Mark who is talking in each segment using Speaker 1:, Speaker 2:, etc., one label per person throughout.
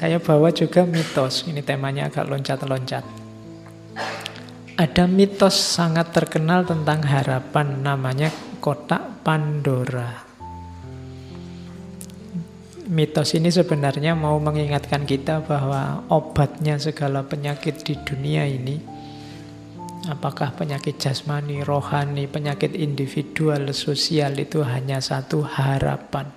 Speaker 1: saya bawa juga mitos. Ini temanya agak loncat-loncat. Ada mitos sangat terkenal tentang harapan namanya kotak Pandora. Mitos ini sebenarnya mau mengingatkan kita bahwa obatnya segala penyakit di dunia ini apakah penyakit jasmani, rohani, penyakit individual, sosial itu hanya satu harapan.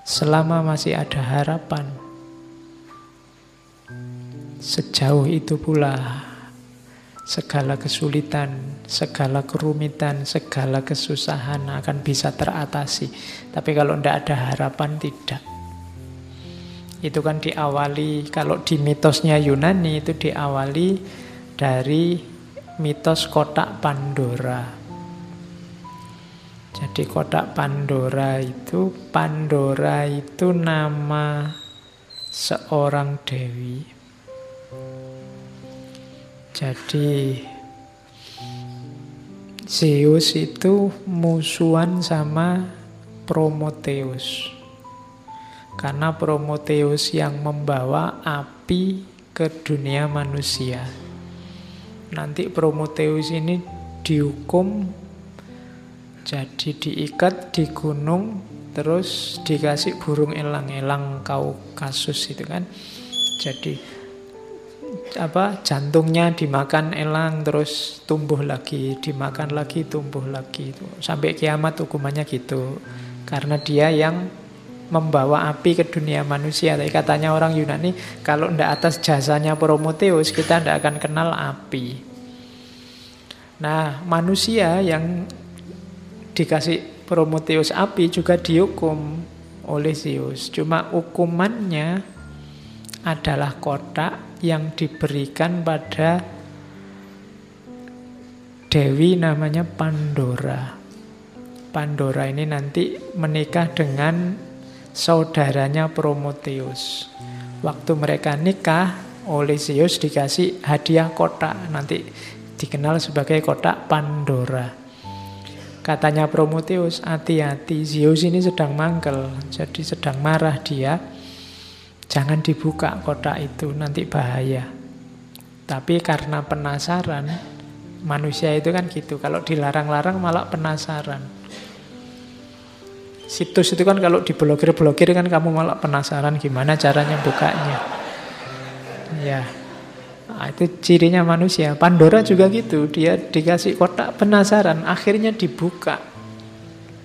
Speaker 1: Selama masih ada harapan, sejauh itu pula segala kesulitan, segala kerumitan, segala kesusahan akan bisa teratasi. Tapi kalau tidak ada harapan, tidak. Itu kan diawali, kalau di mitosnya Yunani itu diawali dari mitos kotak Pandora. Jadi kotak Pandora itu, Pandora itu nama seorang dewi jadi Zeus itu musuhan sama Prometheus. Karena Prometheus yang membawa api ke dunia manusia. Nanti Prometheus ini dihukum jadi diikat di gunung terus dikasih burung elang-elang kau kasus itu kan. Jadi apa jantungnya dimakan elang terus tumbuh lagi, dimakan lagi tumbuh lagi itu sampai kiamat hukumannya gitu. Karena dia yang membawa api ke dunia manusia. Tapi katanya orang Yunani kalau ndak atas jasanya Prometheus kita ndak akan kenal api. Nah, manusia yang dikasih Prometheus api juga dihukum oleh Zeus. Cuma hukumannya adalah kotak yang diberikan pada Dewi namanya Pandora. Pandora ini nanti menikah dengan saudaranya Prometheus. Waktu mereka nikah, oleh Zeus dikasih hadiah kotak. Nanti dikenal sebagai kotak Pandora. Katanya Prometheus, hati-hati, Zeus ini sedang mangkel, jadi sedang marah dia Jangan dibuka kotak itu, nanti bahaya. Tapi karena penasaran, manusia itu kan gitu. Kalau dilarang-larang malah penasaran. Situs itu kan kalau diblokir-blokir kan kamu malah penasaran gimana caranya bukanya. Ya, nah, itu cirinya manusia. Pandora juga gitu, dia dikasih kotak penasaran, akhirnya dibuka.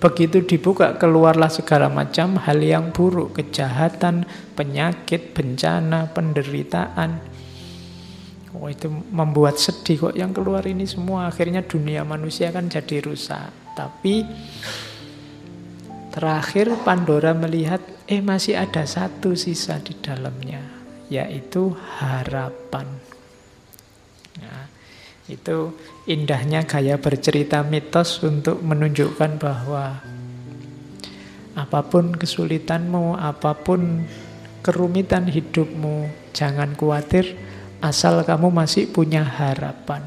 Speaker 1: Begitu dibuka keluarlah segala macam hal yang buruk, kejahatan, penyakit, bencana, penderitaan. Oh itu membuat sedih kok yang keluar ini semua akhirnya dunia manusia kan jadi rusak. Tapi terakhir Pandora melihat eh masih ada satu sisa di dalamnya yaitu harapan. Nah, itu indahnya gaya bercerita mitos untuk menunjukkan bahwa apa pun kesulitanmu, apa pun kerumitan hidupmu, jangan khawatir asal kamu masih punya harapan.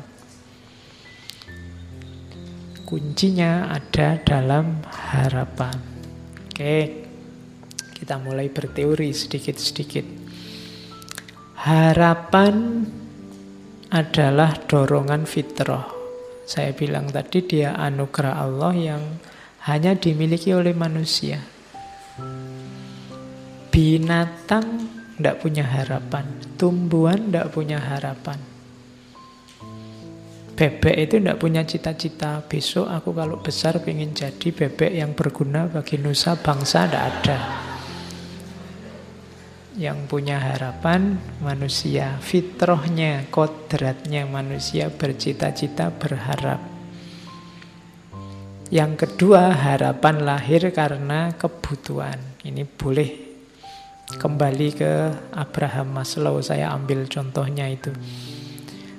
Speaker 1: Kuncinya ada dalam harapan. Oke, kita mulai berteori sedikit-sedikit. Harapan adalah dorongan fitrah. Saya bilang tadi dia anugerah Allah yang hanya dimiliki oleh manusia. Binatang tidak punya harapan, tumbuhan tidak punya harapan. Bebek itu tidak punya cita-cita Besok aku kalau besar ingin jadi bebek yang berguna bagi nusa bangsa Tidak ada yang punya harapan manusia fitrohnya kodratnya manusia bercita-cita berharap. Yang kedua harapan lahir karena kebutuhan. Ini boleh kembali ke Abraham Maslow. Saya ambil contohnya itu.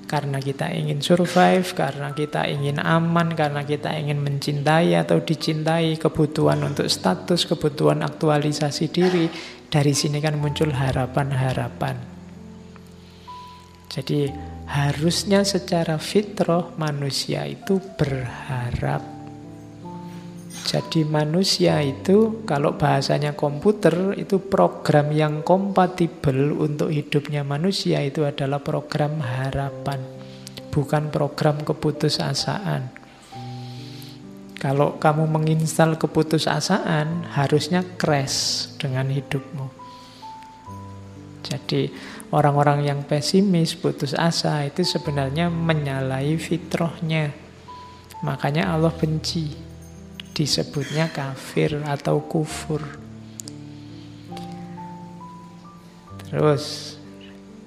Speaker 1: Karena kita ingin survive, karena kita ingin aman, karena kita ingin mencintai atau dicintai, kebutuhan untuk status, kebutuhan aktualisasi diri, dari sini kan muncul harapan-harapan. Jadi harusnya secara fitrah manusia itu berharap. Jadi manusia itu kalau bahasanya komputer itu program yang kompatibel untuk hidupnya manusia itu adalah program harapan, bukan program keputusasaan. Kalau kamu menginstal keputusasaan, harusnya crash dengan hidupmu. Jadi orang-orang yang pesimis, putus asa itu sebenarnya menyalahi fitrahnya. Makanya Allah benci disebutnya kafir atau kufur. Terus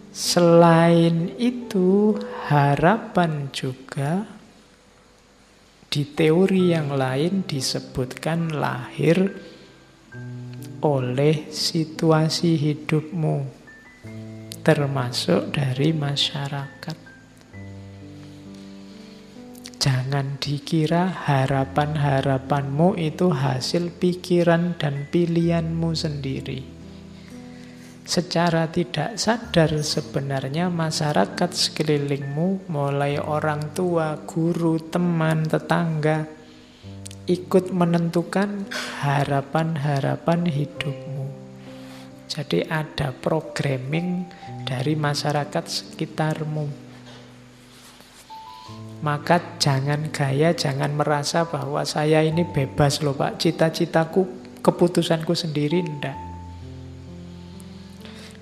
Speaker 1: selain itu harapan juga di teori yang lain disebutkan lahir oleh situasi hidupmu termasuk dari masyarakat. Jangan dikira harapan-harapanmu itu hasil pikiran dan pilihanmu sendiri. Secara tidak sadar sebenarnya masyarakat sekelilingmu, mulai orang tua, guru, teman, tetangga, ikut menentukan harapan-harapan hidupmu. Jadi ada programming dari masyarakat sekitarmu. Maka jangan gaya, jangan merasa bahwa saya ini bebas loh Pak. Cita-citaku, keputusanku sendiri, enggak.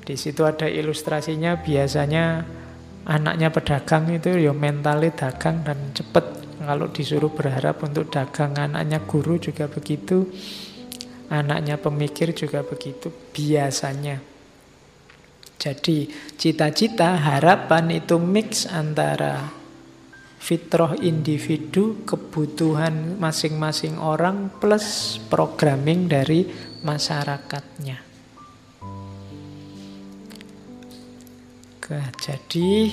Speaker 1: Di situ ada ilustrasinya biasanya anaknya pedagang itu ya mentalnya dagang dan cepet. Kalau disuruh berharap untuk dagang, anaknya guru juga begitu. Anaknya pemikir juga begitu biasanya. Jadi cita-cita, harapan itu mix antara fitrah individu, kebutuhan masing-masing orang plus programming dari masyarakatnya. Jadi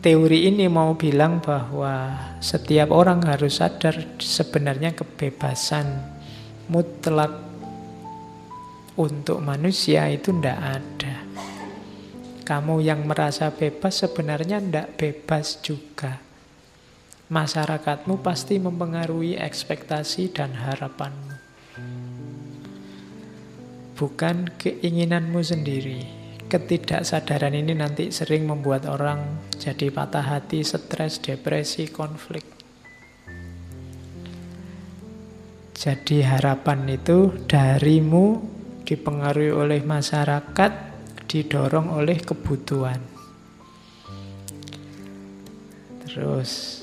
Speaker 1: teori ini mau bilang bahwa setiap orang harus sadar sebenarnya kebebasan mutlak untuk manusia itu tidak ada. Kamu yang merasa bebas sebenarnya tidak bebas juga. Masyarakatmu pasti mempengaruhi ekspektasi dan harapanmu. Bukan keinginanmu sendiri. Ketidaksadaran ini nanti sering membuat orang jadi patah hati, stres, depresi, konflik. Jadi harapan itu darimu dipengaruhi oleh masyarakat didorong oleh kebutuhan. Terus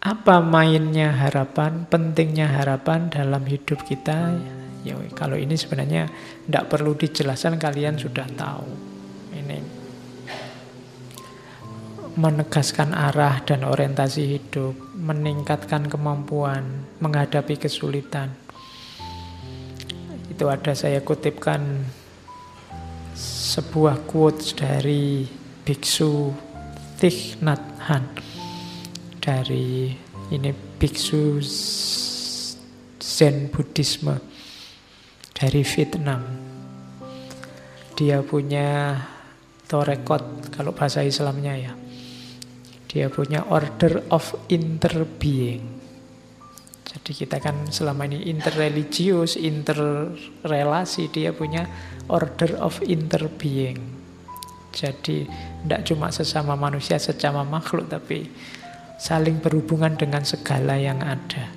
Speaker 1: apa mainnya harapan, pentingnya harapan dalam hidup kita? Ya, kalau ini sebenarnya tidak perlu dijelaskan, kalian sudah tahu. Ini menegaskan arah dan orientasi hidup, meningkatkan kemampuan menghadapi kesulitan. Itu ada saya kutipkan sebuah quotes dari biksu Thich Nhat Hanh dari ini biksu Zen Buddhisme dari Vietnam. Dia punya torekot kalau bahasa Islamnya ya. Dia punya order of interbeing. Jadi kita kan selama ini interreligius, interrelasi, dia punya order of interbeing. Jadi tidak cuma sesama manusia, sesama makhluk, tapi saling berhubungan dengan segala yang ada.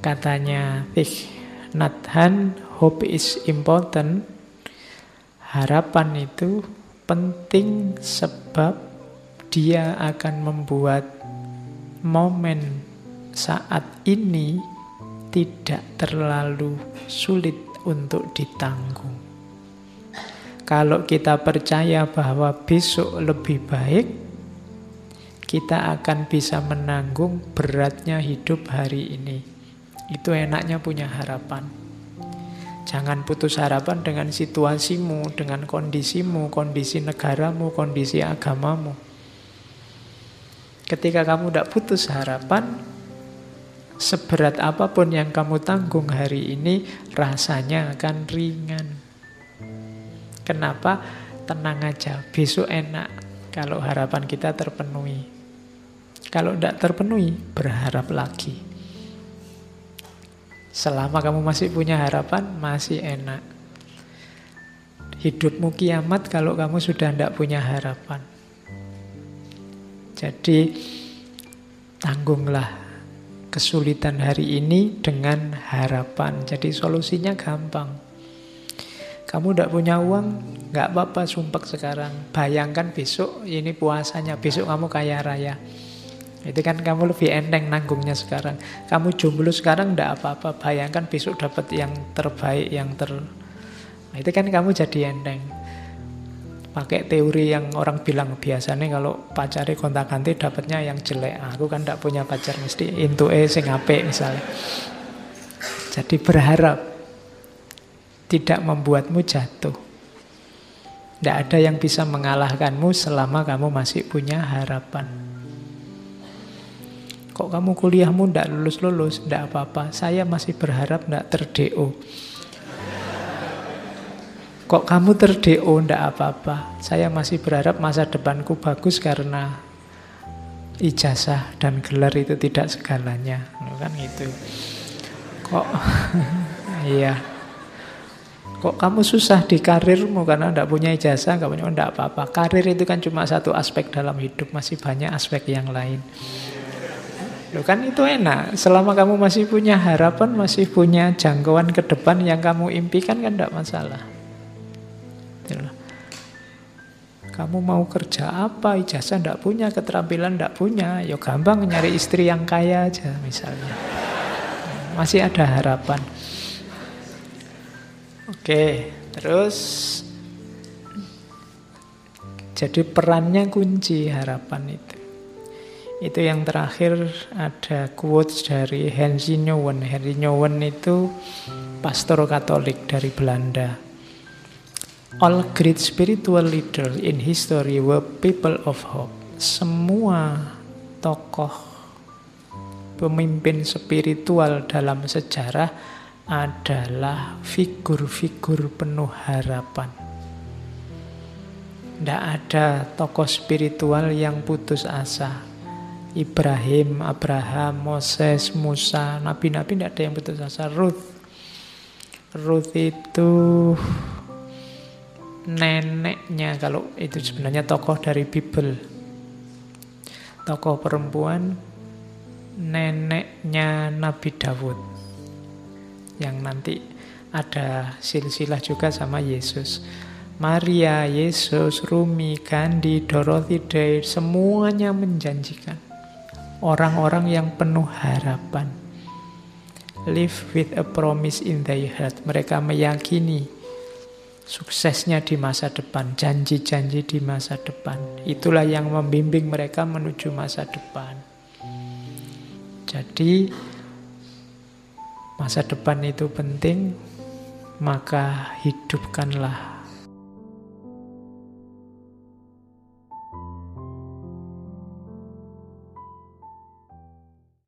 Speaker 1: Katanya Thich Nathan, hope is important. Harapan itu penting sebab dia akan membuat momen saat ini tidak terlalu sulit untuk ditanggung. Kalau kita percaya bahwa besok lebih baik, kita akan bisa menanggung beratnya hidup hari ini. Itu enaknya punya harapan. Jangan putus harapan dengan situasimu, dengan kondisimu, kondisi negaramu, kondisi agamamu. Ketika kamu tidak putus harapan, Seberat apa pun yang kamu tanggung hari ini, rasanya akan ringan. Kenapa? Tenang aja, besok enak kalau harapan kita terpenuhi. Kalau tidak terpenuhi, berharap lagi. Selama kamu masih punya harapan, masih enak. Hidupmu kiamat kalau kamu sudah tidak punya harapan. Jadi, tanggunglah kesulitan hari ini dengan harapan. Jadi solusinya gampang. Kamu tidak punya uang, nggak apa-apa sumpek sekarang. Bayangkan besok ini puasanya, besok kamu kaya raya. Itu kan kamu lebih enteng nanggungnya sekarang. Kamu jomblo sekarang ndak apa-apa. Bayangkan besok dapat yang terbaik, yang ter... Nah, itu kan kamu jadi enteng. Pakai teori yang orang bilang biasanya kalau pacari kontak ganti dapatnya yang jelek. Aku kan ndak punya pacar mesti intu e sing apik misalnya. Jadi berharap tidak membuatmu jatuh. Tidak ada yang bisa mengalahkanmu selama kamu masih punya harapan. Kok kamu kuliahmu tidak lulus-lulus? Tidak apa-apa. Saya masih berharap tidak ter-DO. Kok kamu ter-DO? Tidak apa-apa. Saya masih berharap masa depanku bagus karena ijazah dan gelar itu tidak segalanya. Kan itu. Kok iya. Kok kamu susah di karirmu karena tidak punya ijazah, nggak punya, tidak apa-apa. Karir itu kan cuma satu aspek dalam hidup, masih banyak aspek yang lain. Loh kan itu enak. Selama kamu masih punya harapan, masih punya jangkauan ke depan yang kamu impikan kan tidak masalah. Kamu mau kerja apa, ijazah tidak punya, keterampilan tidak punya, ya gampang nyari istri yang kaya aja misalnya. Masih ada harapan. Oke, terus jadi perannya kunci harapan itu. Itu yang terakhir ada quotes dari Henry Nouwen. Henry Nouwen itu pastor Katolik dari Belanda. All great spiritual leaders in history were people of hope. Semua tokoh pemimpin spiritual dalam sejarah adalah figur-figur penuh harapan. Tidak ada tokoh spiritual yang putus asa. Ibrahim, Abraham, Moses, Musa, nabi-nabi tidak ada yang putus asa. Ruth, Ruth itu neneknya kalau itu sebenarnya tokoh dari Bible. Tokoh perempuan neneknya Nabi Dawud. Yang nanti ada silsilah juga sama Yesus. Maria, Yesus, Rumi, Gandhi, Dorothy Day, semuanya menjanjikan orang-orang yang penuh harapan. Live with a promise in their heart. Mereka meyakini suksesnya di masa depan, janji-janji di masa depan. Itulah yang membimbing mereka menuju masa depan. Jadi masa depan itu penting, maka hidupkanlah